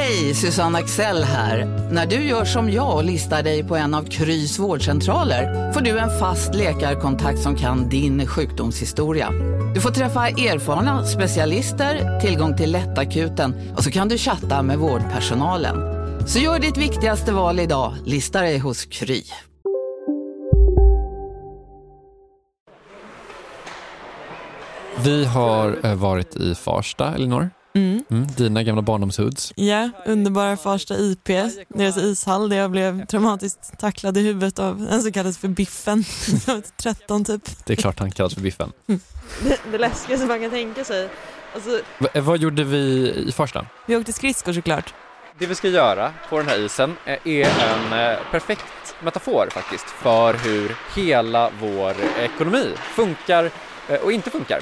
Hej, Susanne Axel här. När du gör som jag och listar dig på en av Krys vårdcentraler får du en fast läkarkontakt som kan din sjukdomshistoria. Du får träffa erfarna specialister, tillgång till lättakuten och så kan du chatta med vårdpersonalen. Så gör ditt viktigaste val idag, lista dig hos Kry. Vi har eh, varit i Farsta, Elinor. Mm. Mm, dina gamla barndomshoods. Ja, underbara Farsta IP, deras ishall där jag blev traumatiskt tacklad i huvudet av en som kallas för Biffen. Jag var 13 typ. Det är klart han kallas för Biffen. Det, det läskigaste man kan tänka sig. Alltså, Va- eh, vad gjorde vi i Farsta? vi åkte skridskor såklart. Det vi ska göra på den här isen eh, är en eh, perfekt metafor faktiskt för hur hela vår ekonomi funkar och inte funkar.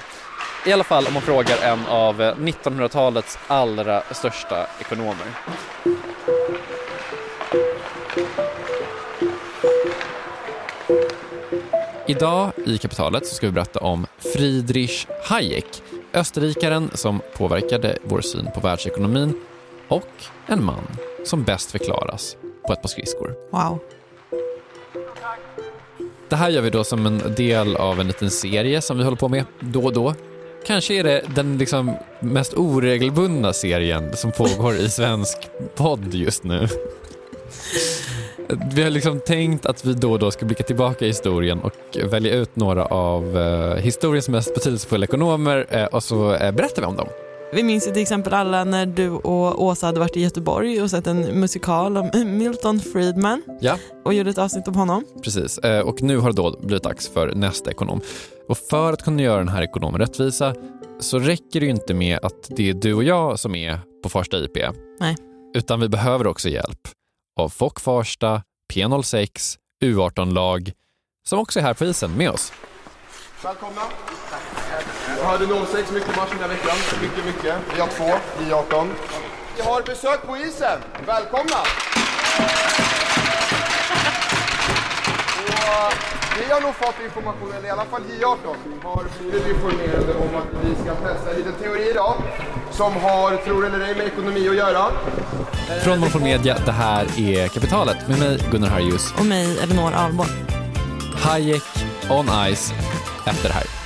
I alla fall om man frågar en av eh, 1900-talets allra största ekonomer. Idag i Kapitalet så ska vi berätta om Friedrich Hayek, österrikaren som påverkade vår syn på världsekonomin och en man som bäst förklaras på ett par skridskor. Wow. Det här gör vi då som en del av en liten serie som vi håller på med då och då. Kanske är det den liksom mest oregelbundna serien som pågår i svensk podd just nu. Vi har liksom tänkt att vi då och då ska blicka tillbaka i historien och välja ut några av eh, historiens mest betydelsefulla ekonomer eh, och så eh, berättar vi om dem. Vi minns ju till exempel alla när du och Åsa hade varit i Göteborg och sett en musikal om Milton Friedman Ja. och gjorde ett avsnitt om honom. Precis, Eh, och nu har det då blivit dags för nästa ekonom. Och för att kunna göra den här ekonomen rättvisa så räcker det ju inte med att det är du och jag som är på Farsta IP. Nej. Utan vi behöver också hjälp av FOK Farsta, P06, U18-lag som också är här på isen med oss. Välkomna. Jag hörde 06 mycket match den här veckan. Mycket, mycket. Vi har två, vi 18. Vi har besök på isen. Välkomna! Och vi har nog fått information, eller i alla fall J18 har blivit informerade om att vi ska testa en liten teori idag som har, tror eller ej, med ekonomi att göra. Från Monopol Media, det här är Kapitalet med mig Gunnar Harjus. Och mig, Elinor Ahlborg. Hayek on ice efter det här.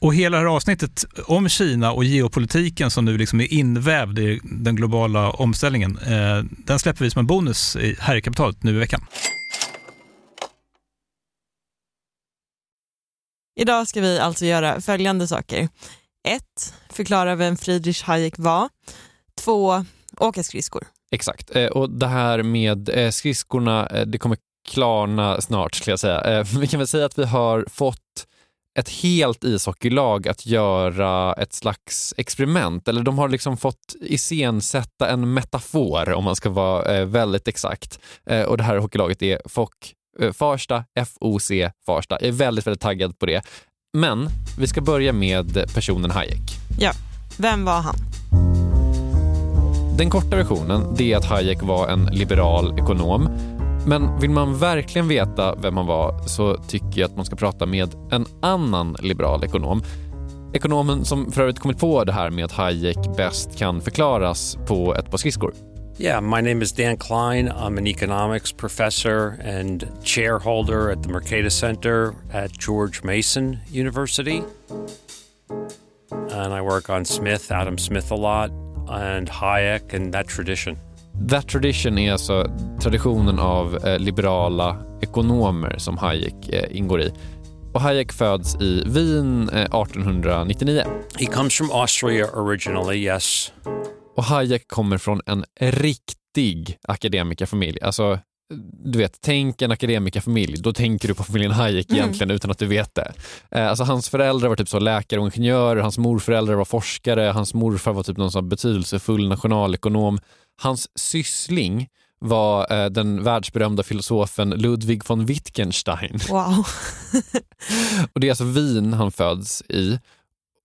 Och hela det här avsnittet om Kina och geopolitiken som nu liksom är invävd i den globala omställningen, eh, den släpper vi som en bonus i- här i kapitalet nu i veckan. Idag ska vi alltså göra följande saker. 1. Förklara vem Friedrich Hayek var. 2. Åka skridskor. Exakt. Eh, Och det här med eh, skridskorna, eh, det kommer klarna snart skulle jag säga. Vi kan väl säga att vi har fått ett helt ishockeylag att göra ett slags experiment. Eller de har liksom fått iscensätta en metafor om man ska vara eh, väldigt exakt. Eh, Och det här hockeylaget är FOC eh, Farsta, FOC Farsta. Jag är väldigt, väldigt taggad på det. Men vi ska börja med personen Hayek. Ja, vem var han? Den korta versionen det är att Hayek var en liberal ekonom. Men vill man verkligen veta vem han var så tycker jag att man ska prata med en annan liberal ekonom. Ekonomen som för övrigt kommit på det här med att Hayek bäst kan förklaras på ett par skridskor. Yeah, my name is Dan Klein. I'm an economics professor and chairholder at the Mercatus Center at George Mason University. And I work on Smith, Adam Smith a lot, and Hayek and that tradition. That tradition är alltså traditionen av eh, liberala ekonomer som Hayek eh, ingår i. Och Hayek föds i Wien eh, 1899. He comes from Austria originally, yes. Och Hayek kommer från en riktig akademikerfamilj. Alltså, du vet, tänk en akademikerfamilj, då tänker du på familjen Hayek egentligen utan att du vet det. Eh, Alltså, hans föräldrar var typ så läkare och ingenjörer, hans morföräldrar var forskare, hans morfar var typ någon sån betydelsefull nationalekonom. Hans syssling var eh, den världsberömda filosofen Ludwig von Wittgenstein. Wow. Och det är alltså Wien han föds i.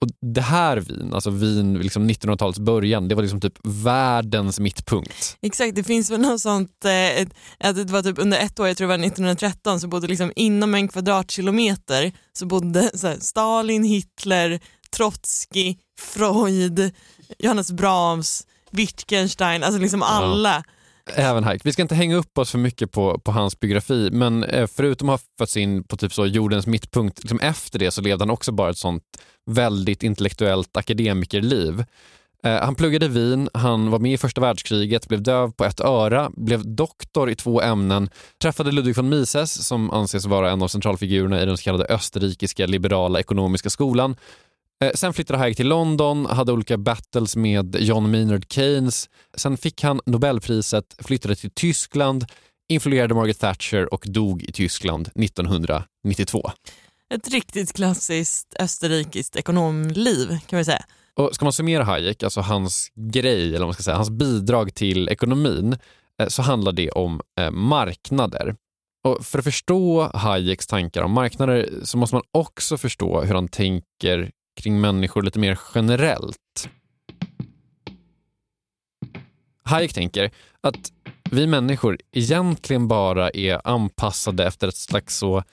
Och det här Wien, alltså Wien liksom 1900-talets början, det var liksom typ världens mittpunkt. Exakt, det finns väl något sånt, eh, att det var typ under ett år, jag tror det var 1913, så bodde liksom inom en kvadratkilometer så bodde så här, Stalin, Hitler, Trotsky, Freud, Johannes Brahms, Wittgenstein, alltså liksom alla. Även Hayek. Vi ska inte hänga upp oss för mycket på, på hans biografi, men eh, förutom att ha fötts in på typ så jordens mittpunkt, liksom efter det så levde han också bara ett sånt väldigt intellektuellt akademikerliv. Eh, han pluggade i Wien, han var med i första världskriget, blev döv på ett öra, blev doktor i två ämnen, träffade Ludwig von Mises som anses vara en av centralfigurerna i den så kallade österrikiska liberala ekonomiska skolan. Eh, Sen flyttade Hayek till London, hade olika battles med John Maynard Keynes. Sen fick han Nobelpriset, flyttade till Tyskland, influerade Margaret Thatcher och dog i Tyskland 1992. Ett riktigt klassiskt österrikiskt ekonomliv kan vi säga. Och ska man summera Hayek, alltså hans grej, eller vad man ska säga, hans bidrag till ekonomin, eh, så handlar det om eh, marknader. Och för att förstå Hayeks tankar om marknader så måste man också förstå hur han tänker kring människor lite mer generellt. Hayek tänker att vi människor egentligen bara är anpassade efter ett slags så,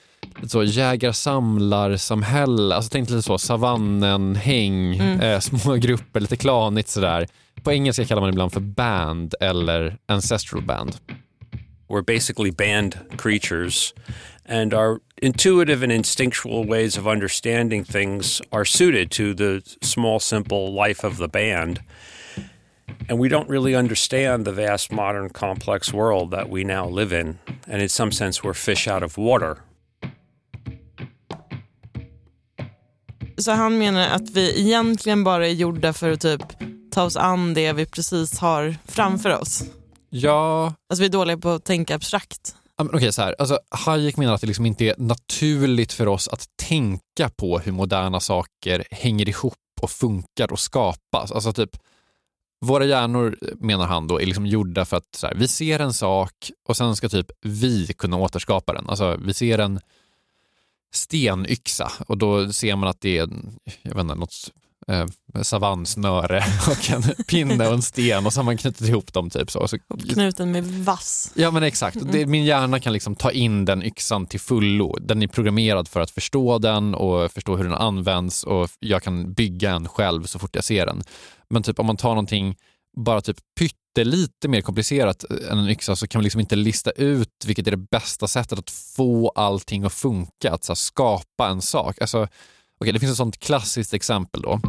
så jägar-samlar-samhälle. Alltså tänk lite så savannen, häng, eh, små grupper, lite klanigt sådär. På engelska kallar man det ibland för band eller ancestral band. We're basically band creatures, and our intuitive and instinctual ways of understanding things are suited to the small, simple life of the band. And we don't really understand the vast, modern, complex world that we now live in. And in some sense, we're fish out of water. Så han menar att vi egentligen bara är gjorda för att typ ta oss an det vi precis har framför oss. Ja, Alltså vi är dåliga på att tänka abstrakt. Okej, okay, Okej, så här. Alltså, Hayek menar att det liksom inte är naturligt för oss att tänka på hur moderna saker hänger ihop och funkar och skapas. Alltså typ, våra hjärnor, menar han då, är liksom gjorda för att så här, vi ser en sak och sen ska typ vi kunna återskapa den. Alltså vi ser en stenyxa och då ser man att det är jag vet inte, något eh, savannsnöre och en pinne och en sten och så har man knutit ihop dem typ så. Så Knuten med vass. Ja men exakt, det, min hjärna kan liksom ta in den yxan till fullo. Den är programmerad för att förstå den och förstå hur den används och jag kan bygga en själv så fort jag ser den. Men typ om man tar någonting bara typ pyttelite mer komplicerat än en yxa så kan man liksom inte lista ut vilket är det bästa sättet att få allting att funka, att så skapa en sak. Alltså, okay, det finns ett sånt klassiskt exempel då.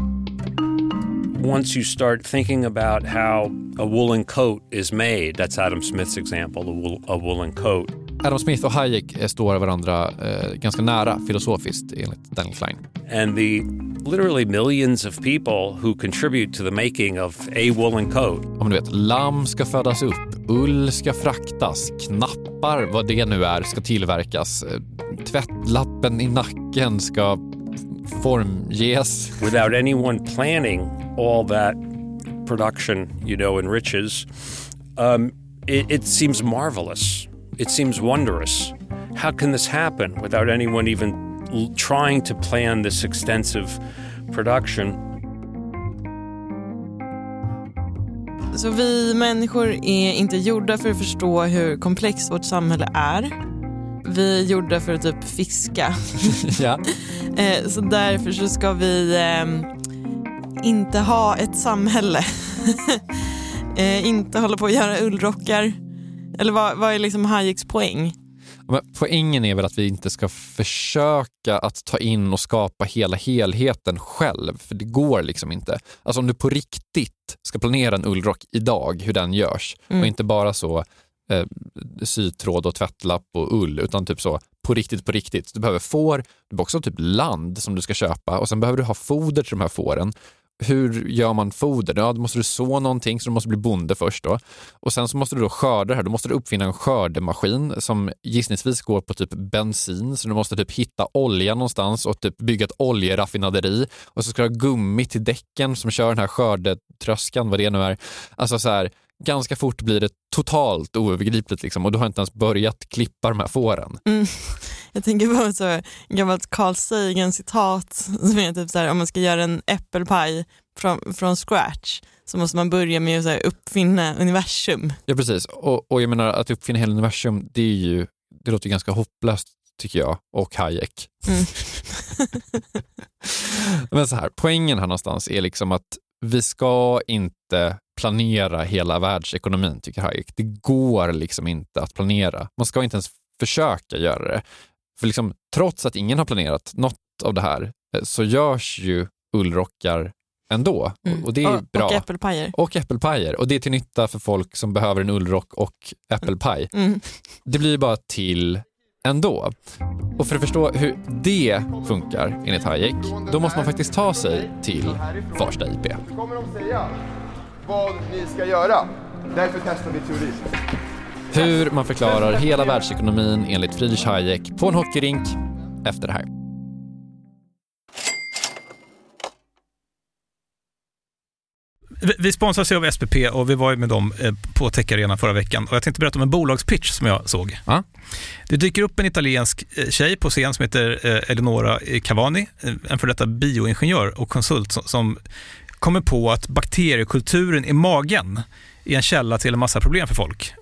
Once you start thinking about how a woolen coat is made, that's Adam Smith's example, a, wool, a woolen coat. Adam Smith och Hayek eh, står varandra eh, ganska nära filosofiskt enligt Daniel Klein. and the literally millions of people who contribute to the making of a woolen coat. Om du vet, lamm ska födas upp, ull ska fraktas, knappar, vad det nu är, ska tillverkas, eh, tvättlappen i nacken ska formges. Without anyone planning all that production, you know, and riches, um, it, it seems marvelous. It seems wondrous. How can this happen without anyone even l- trying to plan this extensive production. Så vi människor är inte gjorda för att förstå hur komplext vårt samhälle är. Vi gjorda för att typ fiska. ja. Eh, Så därför så ska vi ehm, inte ha ett samhälle. eh, inte hålla på att göra ullrockar. Eller vad, vad är liksom Hayeks poäng? Men poängen är väl att vi inte ska försöka att ta in och skapa hela helheten själv, för det går liksom inte. Alltså om du på riktigt ska planera en ullrock idag, hur den görs, och inte bara så eh, sytråd och tvättlapp och ull, utan typ så på riktigt, på riktigt. Du behöver får, du behöver också typ land som du ska köpa och sen behöver du ha foder till de här fåren. Hur gör man foder? Ja, då måste du så någonting, så du måste bli bonde först då. Och sen så måste du då skörda det här. Då måste du uppfinna en skördemaskin som gissningsvis går på typ bensin, så du måste typ hitta olja någonstans och typ bygga ett oljeraffinaderi. Och så ska du ha gummi till däcken som kör den här skördetröskan, vad det nu är. Alltså så här, ganska fort blir det totalt oövergripligt liksom och du har inte ens börjat klippa de här fåren. Mm. Jag tänker på så gammalt Carl Sagan citat som är typ så här, om man ska göra en äppelpaj från, från scratch så måste man börja med att så här, uppfinna universum. Ja precis, och, och jag menar att uppfinna hela universum, det är ju, det låter ju ganska hopplöst tycker jag, och Hayek. Mm. Men så här, poängen här någonstans är liksom att vi ska inte planera hela världsekonomin, tycker Hayek. Det går liksom inte att planera. Man ska inte ens försöka göra det. För liksom, trots att ingen har planerat något av det här eh, så görs ju ullrockar ändå. Mm. Och det är och, bra. och äppelpajer. och äppelpajer. Och det är till nytta för folk som behöver en ullrock och äppelpaj. Mm. Det blir bara till ändå. Och för att förstå hur det funkar enligt Hayek, då måste man faktiskt ta sig till Farsta IP. Vad ni ska göra. Därför testar vi teori. Hur man förklarar hela världsekonomin enligt Friedrich Hayek på en hockeyrink efter det här. Vi- sponsras ju av SPP och vi var ju med dem eh, på Tech förra veckan. Och jag tänkte berätta om en bolagspitch som jag såg. Ja. Det dyker upp en italiensk eh, tjej på scen som heter eh, Eleonora Cavani, en för detta bioingenjör och konsult som kommer på att bakteriekulturen i magen är en källa till en massa problem för folk.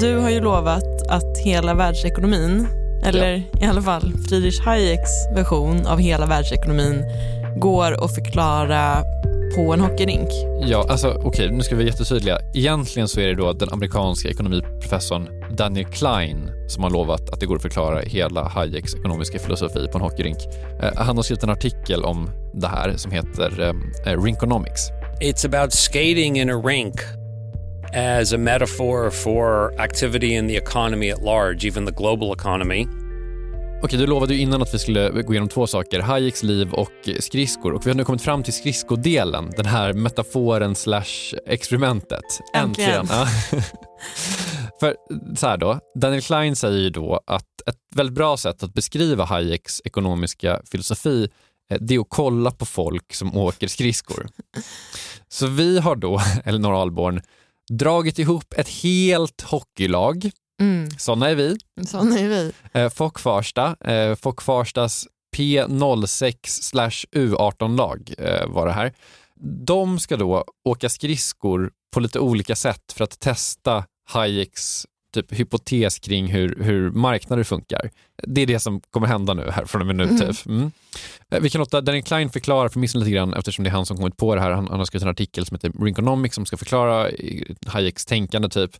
Du har ju lovat att hela världsekonomin, eller i alla fall Friedrich Hayeks version av hela världsekonomin, går att förklara på en hockeyrink. Ja, alltså okej, okay, nu ska vi vara jättetydliga. Egentligen så är det då den amerikanska ekonomiprofessorn Daniel Klein som har lovat att det går att förklara hela Hayeks ekonomiska filosofi på en hockeyrink. Eh, han har skrivit en artikel om det här som heter eh, Rinkonomics. It's about skating in a rink as a metaphor for activity in the economy at large, even the global economy. Okej, du lovade ju innan att vi skulle gå igenom två saker, Hayeks liv och skridskor. Och vi har nu kommit fram till skridskodelen, den här metaforen slash experimentet. Äntligen. Äntligen. Ja. För så här då, Daniel Klein säger ju då att ett väldigt bra sätt att beskriva Hayeks ekonomiska filosofi eh, det är att kolla på folk som åker skridskor. Så vi har då, Elinor Alborn, dragit ihop ett helt hockeylag Mm. Såna är vi. Såna är vi. Eh, Fock Farsta, eh, Fock Farstas P06 U18-lag eh, var det här. De ska då åka skridskor på lite olika sätt för att testa Hayeks typ hypotes kring hur, hur marknader funkar. Det är det som kommer hända nu här från med nu. Mm. Typ. Mm. Eh, vi kan låta Daniel Klein förklara för missen lite grann eftersom det är han som kommit på det här. Han, han har skrivit en artikel som heter Rinkonomics som ska förklara Hayeks tänkande typ.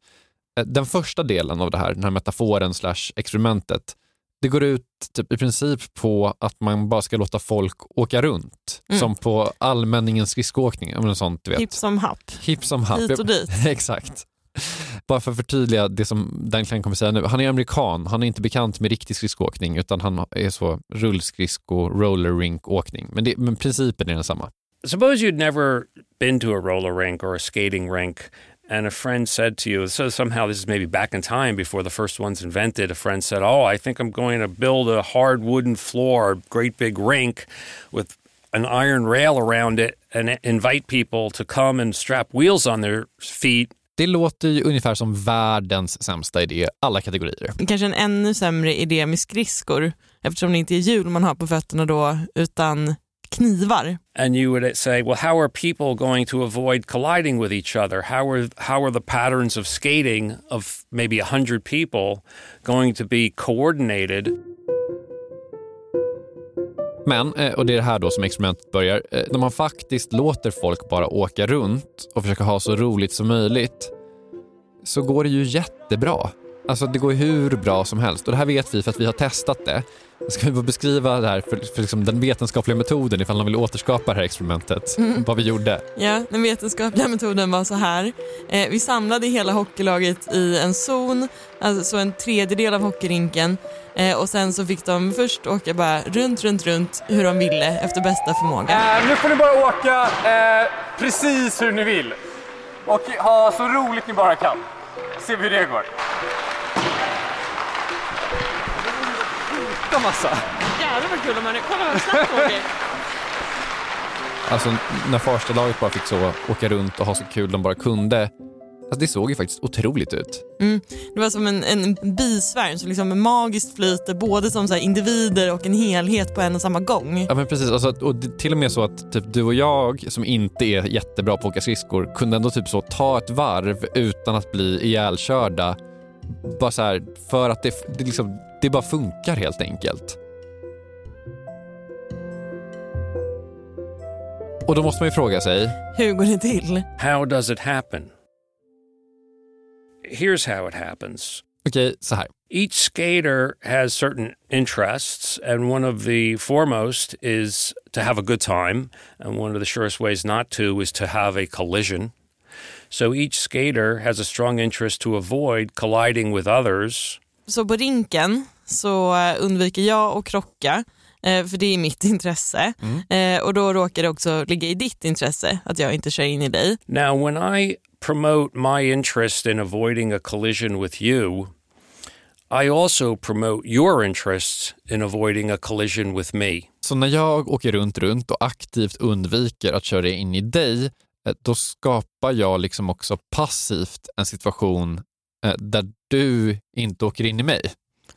Eh, den första delen av det här, den här metaforen slash experimentet, det går ut typ, i princip på att man bara ska låta folk åka runt. Mm. Som på allmänningens skridskoåkning. Sånt, du vet. Hipp som happ. Hipp som happ. Hit och dit. Exakt. Bara för att förtydliga det som Dan Klein kommer säga nu. Han är amerikan, han är inte bekant med riktig skridskoåkning utan han är så rullskridsko, roller rink åkning. Men, det, men principen är densamma. Suppose you'd never been to a roller rink or a skating rink and a friend said to you, so somehow this is maybe back in time before the first one's invented, a friend said, Oh, I think I'm going to build a hard wooden floor, great big rink with an iron rail around it and invite people to come and strap wheels on their feet det låter ju ungefär som världens sämsta idé, alla kategorier. Kanske en ännu sämre idé med skridskor eftersom det inte är hjul man har på fötterna då utan knivar. And you would say, well, how are people going to avoid colliding with each other? How are, how are the patterns of skating of maybe 100 people going to be coordinated? Men, eh, och det är det här då som experimentet börjar, eh, när man faktiskt låter folk bara åka runt och försöka ha så roligt som möjligt så går det ju jättebra. Alltså det går hur bra som helst och det här vet vi för att vi har testat det. Ska vi beskriva det här för, för liksom den vetenskapliga metoden ifall de vill återskapa det här experimentet? Mm. Vad vi gjorde? Ja, den vetenskapliga metoden var så här. Eh, vi samlade hela hockeylaget i en zon, alltså en tredjedel av hockeyrinken eh, och sen så fick de först åka bara runt, runt, runt hur de ville efter bästa förmåga. Eh, nu får ni bara åka eh, precis hur ni vill och ha så roligt ni bara kan. Se hur det går. massa. Jävlar vad kul de hade. Kolla vad snabbt de åker. Alltså när Farsta-laget bara fick så åka runt och ha så kul de bara kunde. Alltså, det såg ju faktiskt otroligt ut. Mm. Det var som en, en bisvärm som liksom magiskt flyter både som så individer och en helhet på en och samma gång. Ja men precis, alltså, och det, till och med så att typ, du och jag som inte är jättebra på att åka skridskor kunde ändå typ så ta ett varv utan att bli ihjälkörda. Bara så här, för att det, det liksom det bara funkar helt enkelt. Och då måste man ju fråga sig... Hur går det till? How does it happen? Here's how it happens. Okej, okay, så här. Each skater has certain interests, and one of the foremost is to have a good time, and one of the surest ways not to is to have a collision. So each skater has a strong interest to avoid colliding with others. Så på rinken så eh, undviker jag att krocka eh, för det är mitt intresse. Mm. Eh, och då råkar det också ligga i ditt intresse att jag inte kör in i dig. Now when I promote my interest in avoiding a collision with you I also promote your interests in avoiding a collision with me. Så när jag åker runt, runt och aktivt undviker att köra in i dig, eh, då skapar jag liksom också passivt en situation eh, där du inte åker in i mig.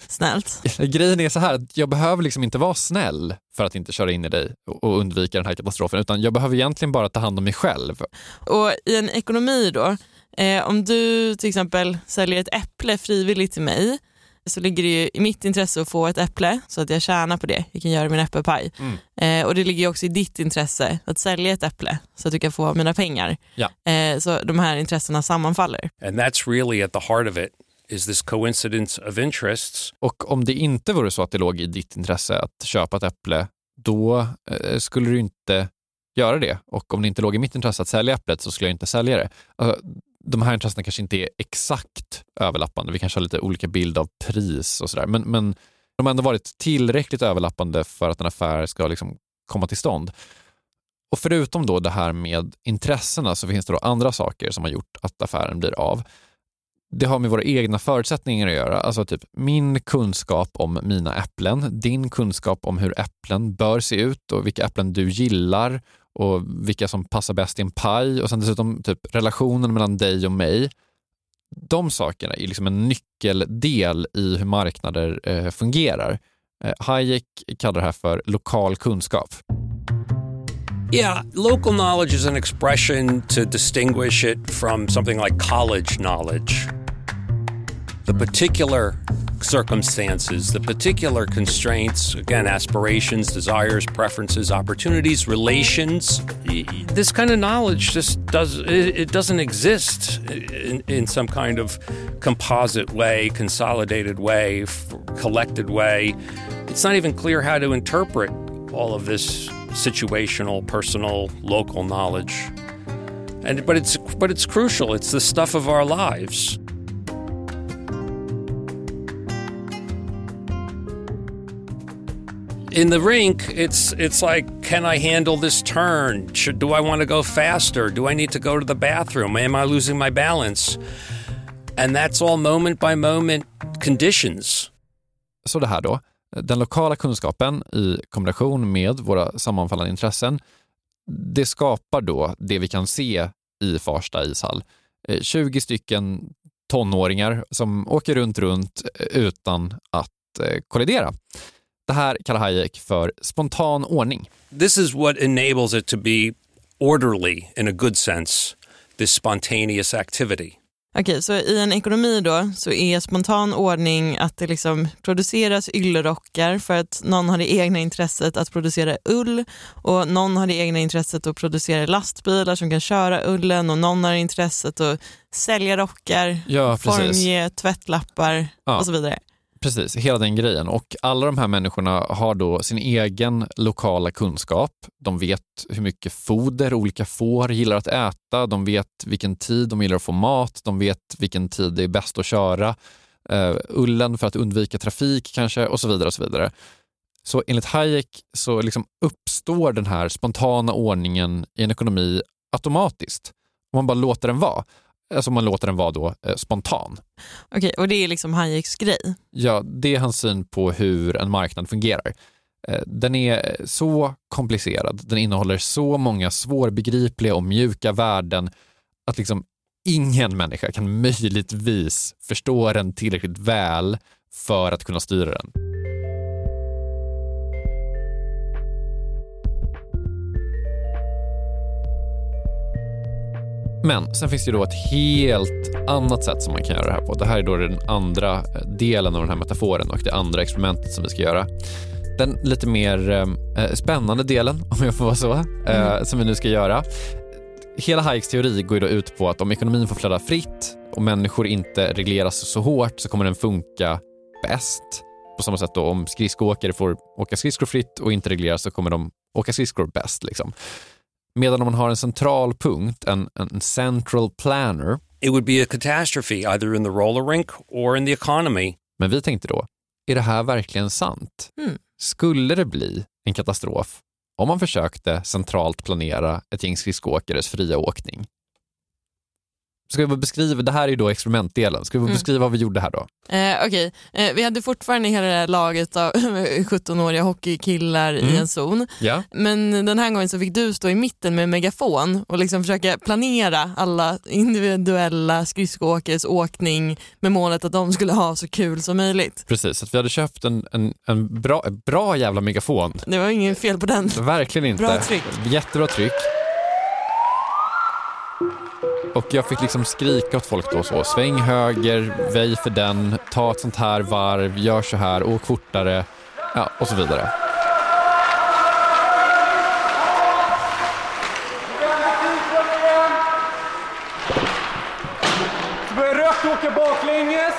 Snällt. Grejen är så här, att jag behöver liksom inte vara snäll för att inte köra in i dig och undvika den här katastrofen, utan jag behöver egentligen bara ta hand om mig själv. Och i en ekonomi då, eh, om du till exempel säljer ett äpple frivilligt till mig, så ligger det ju i mitt intresse att få ett äpple så att jag tjänar på det. Jag kan göra min äppelpaj. Mm. Eh, och det ligger ju också i ditt intresse att sälja ett äpple så att du kan få mina pengar. Ja. Eh, så de här intressena sammanfaller. And that's really at the heart of it is this coincidence of interests. Och om det inte vore så att det låg i ditt intresse att köpa ett äpple, då eh, skulle du inte göra det. Och om det inte låg i mitt intresse att sälja äpplet så skulle jag inte sälja det. Alltså, de här intressena kanske inte är exakt överlappande. Vi kanske har lite olika bild av pris och sådär. Men, men de har ändå varit tillräckligt överlappande för att en affär ska liksom komma till stånd. Och förutom då det här med intressena så finns det då andra saker som har gjort att affären blir av. Det har med våra egna förutsättningar att göra. Alltså typ min kunskap om mina äpplen, din kunskap om hur äpplen bör se ut och vilka äpplen du gillar och vilka som passar bäst i en paj och sen dessutom typ relationen mellan dig och mig. De sakerna är liksom en nyckeldel i hur marknader eh, fungerar. Eh, Hayek kallar det här för lokal kunskap. Yeah, local knowledge is an expression to distinguish it from something like college knowledge. The particular circumstances, the particular constraints, again, aspirations, desires, preferences, opportunities, relations. This kind of knowledge just does it, it doesn't exist in, in some kind of composite way, consolidated way, collected way. It's not even clear how to interpret all of this situational, personal, local knowledge. And but it's but it's crucial. It's the stuff of our lives. In the rink, it's it's like, can I handle this turn? Should do I want to go faster? Do I need to go to the bathroom? Am I losing my balance? And that's all moment by moment conditions. Så det här den lokala kunskapen i kombination med våra sammanfallande intressen, det skapar då det vi kan se i Farsta ishall. Eh, 20 stycken tonåringar som åker runt, runt eh, utan att eh, kollidera. Det här kallar Hayek för spontan ordning. This is what enables it to be orderly in a good sense, this spontaneous activity. Okej, så i en ekonomi då så är spontan ordning att det liksom produceras yllerockar för att någon har det egna intresset att producera ull och någon har det egna intresset att producera lastbilar som kan köra ullen och någon har intresset att sälja rockar, Ja, formge tvättlappar Ja. och så vidare. Precis, hela den grejen. Och alla de här människorna har då sin egen lokala kunskap. De vet hur mycket foder olika får gillar att äta. De vet vilken tid de gillar att få mat. De vet vilken tid det är bäst att köra Uh, ullen för att undvika trafik kanske och så vidare. och Så vidare. Så enligt Hayek så liksom uppstår den här spontana ordningen i en ekonomi automatiskt. Om man bara låter den vara. Alltså man låter den vara då eh, spontan. Okej, och det är liksom Hayeks grej. Ja, det är hans syn på hur en marknad fungerar. Eh, Den är så komplicerad, den innehåller så många svårbegripliga och mjuka värden att liksom ingen människa kan möjligtvis förstå den tillräckligt väl för att kunna styra den. Men sen finns det ju då ett helt annat sätt som man kan göra det här på. Det här är då den andra eh, delen av den här metaforen och det andra experimentet som vi ska göra. Den lite mer eh, spännande delen, om jag får vara så, eh, som vi nu ska göra. Hela Hayeks teori går ju då ut på att om ekonomin får flöda fritt och människor inte regleras så hårt så kommer den funka bäst. På samma sätt då om skridskoåkare får åka skridskor fritt och inte regleras så kommer de åka skridskor bäst. Liksom. Medan om man har en central punkt, en, en central planner, It would be a catastrophe either in the roller rink or in the economy. men vi tänkte då, är det här verkligen sant? Mm. Skulle det bli en katastrof om man försökte centralt planera ett gäng skridskoåkares fria åkning? Ska vi beskriva, det här är ju då experimentdelen, ska vi Mm. beskriva vad vi gjorde här då? Eh, Okej, eh, vi hade fortfarande hela det här laget av 17-åriga hockeykillar i Mm. en zon. Ja. Men den här gången så fick du stå i mitten med megafon och liksom försöka planera alla individuella skridskoåkares åkning med målet att de skulle ha så kul som möjligt. Precis, att vi hade köpt en, en, en bra, bra jävla megafon. Det var inget fel på den. Verkligen inte. Bra tryck. Jättebra tryck. Och jag fick liksom skrika åt folk då så, sväng höger, väj för den, ta ett sånt här varv, gör så här, åk fortare, ja, och så vidare. Rött baklänges.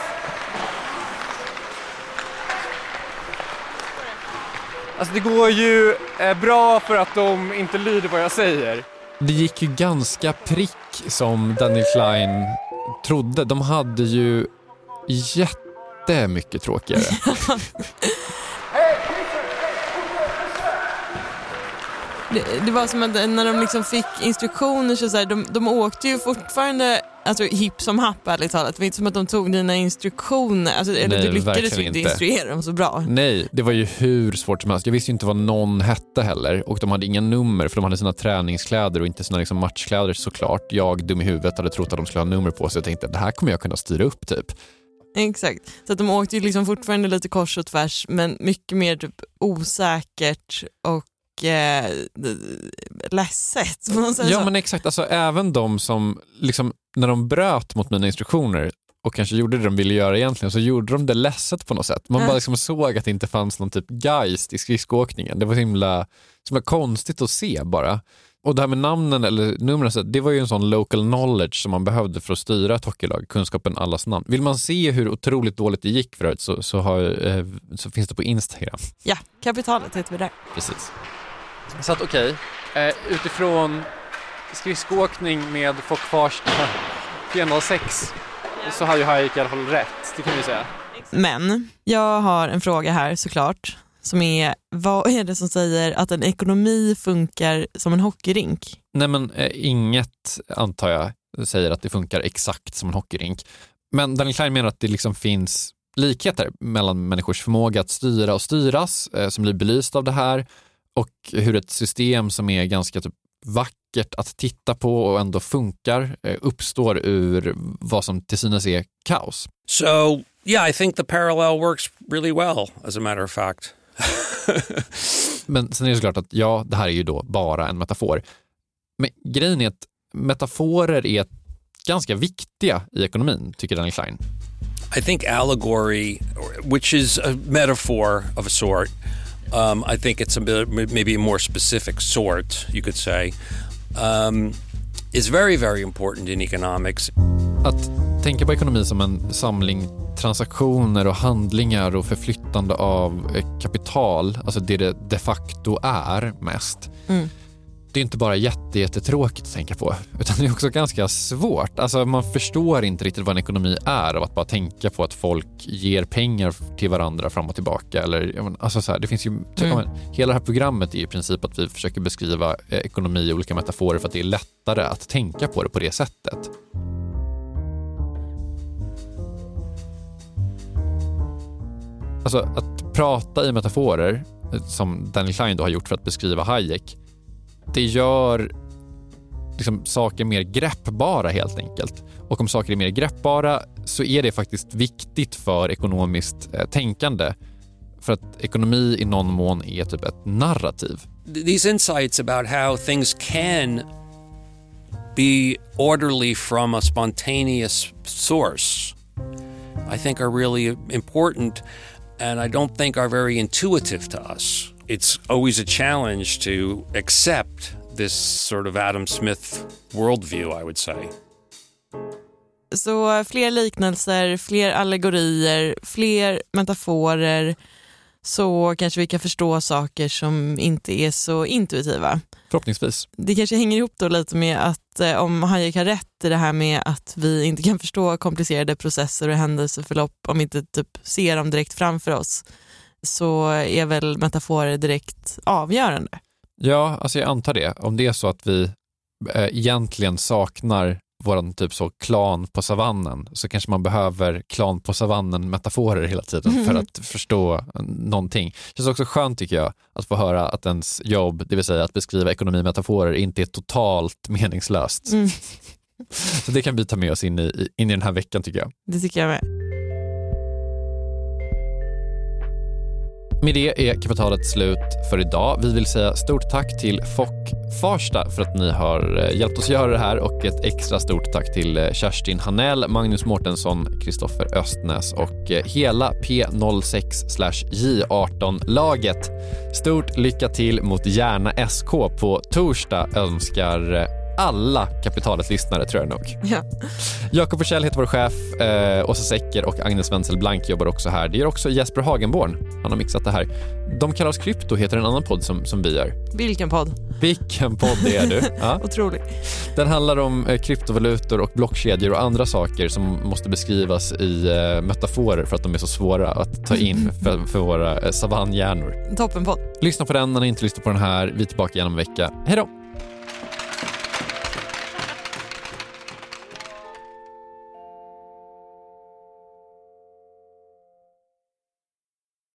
Alltså det går ju eh, bra för att de inte lyder vad jag säger. Det gick ju ganska prick som Daniel Klein trodde. De hade ju jättemycket tråkigare. Det, det var som att när de liksom fick instruktioner så, så här, de, de åkte ju fortfarande alltså, hipp som happ ärligt talat. Det var inte som att de tog dina instruktioner, alltså, eller Nej, du lyckades ju inte inte. instruera dem så bra. Nej, det var ju hur svårt som helst. Jag visste ju inte vad någon hette heller och de hade inga nummer för de hade sina träningskläder och inte sina liksom matchkläder såklart. Jag, dum i huvudet, hade trott att de skulle ha nummer på sig och tänkte det här kommer jag kunna styra upp typ. Exakt, så att de åkte ju liksom fortfarande lite kors och tvärs men mycket mer typ osäkert och eh, ledset. Ja men exakt, alltså även de som liksom, när de bröt mot mina instruktioner och kanske gjorde det de ville göra egentligen så gjorde de det ledset på något sätt. Man Ja. bara liksom såg att det inte fanns någon typ geist i skridskoåkningen. Det var så himla, så himla konstigt att se bara. Och det här med namnen eller numren, det var ju en sån local knowledge som man behövde för att styra ett hockeylag, kunskapen allas namn. Vill man se hur otroligt dåligt det gick för övrigt så, så, har, eh, så finns det på Instagram. Ja, kapitalet heter vi där. Precis. Så att okej, eh, utifrån skridskoåkning med Fock Farsta 406 så har ju Hayek i alla fall rätt, det kan vi säga. Men jag har en fråga här såklart som är vad är det som säger att en ekonomi funkar som en hockeyrink? Nej men eh, inget, antar jag, säger att det funkar exakt som en hockeyrink. Men Daniel Klein menar att det liksom finns likheter mellan människors förmåga att styra och styras, eh, som blir belyst av det här, och hur ett system som är ganska typ, vackert att titta på och ändå funkar eh, uppstår ur vad som till synes är kaos. So, yeah, I think the parallel works really well, as a matter of fact. Men sen är det såklart att ja, det här är ju då bara en metafor. Men grejen är att metaforer är ganska viktiga i ekonomin, tycker Daniel Klein. I think allegory, which is a metaphor of a sort, um, I think it's a bit, maybe a more specific sort, you could say, um, is very, very important in economics. Att tänka på ekonomi som en samling transaktioner och handlingar och förflyttande av eh, kapital, alltså det det de facto är mest. Mm. Det är inte bara jätte, jättetråkigt att tänka på, utan det är också ganska svårt. Alltså man förstår inte riktigt vad en ekonomi är av att bara tänka på att folk ger pengar till varandra fram och tillbaka. Eller, alltså så här, det finns ju, Mm. hela det här programmet är i princip att vi försöker beskriva eh, ekonomi i olika metaforer för att det är lättare att tänka på det på det sättet. Alltså att prata i metaforer, eh, som Daniel Klein då har gjort för att beskriva Hayek, det gör liksom saker mer greppbara helt enkelt. Och om saker är mer greppbara så är det faktiskt viktigt för ekonomiskt eh, tänkande. För att ekonomi i någon mån är typ ett narrativ. These insights about how things can be orderly from a spontaneous source, I think are really important and I don't think are very intuitive to us. It's always a challenge to accept this sort of Adam Smith worldview, I would say. Så fler liknelser, fler allegorier, fler metaforer så kanske vi kan förstå saker som inte är så intuitiva. Förhoppningsvis. Det kanske hänger ihop då lite med att eh, om Hayek har rätt i det här med att vi inte kan förstå komplicerade processer och händelseförlopp om vi inte typ ser dem direkt framför oss så är väl metaforer direkt avgörande. Ja, alltså jag antar det. Om det är så att vi eh, egentligen saknar våran typ så klan på savannen så kanske man behöver klan på savannen metaforer hela tiden för att förstå eh, någonting. Det känns också skönt tycker jag att få höra att ens jobb, det vill säga att beskriva ekonomimetaforer, inte är totalt meningslöst. Mm. Så det kan vi ta med oss in i, in i den här veckan tycker jag. Det tycker jag med. Med det är kapitalet slut för idag. Vi vill säga stort tack till Fock Farsta för att ni har eh, hjälpt oss göra det här och ett extra stort tack till eh, Kerstin Hanell, Magnus Mårtensson, Kristoffer Östnäs och eh, hela P06 J18-laget. Stort lycka till mot Järna SK på torsdag önskar alla Kapitalets lyssnare tror jag nog. Ja. Jakob Forssell heter vår chef, eh, Åsa Secker och Agnes Wenzel Blank jobbar också här. Det gör också Jesper Hagenborn. Han har mixat det här. De kallar oss Krypto heter en annan podd som, som vi gör. Vilken podd? Vilken podd det är du? Ja. Otrolig. Den handlar om eh, kryptovalutor och blockkedjor och andra saker som måste beskrivas i eh, metaforer för att de är så svåra att ta in för, för våra eh, savannhjärnor. Toppenpodd. Lyssna på den när ni inte lyssnar på den här. Vi är tillbaka igen om en vecka. Hej då!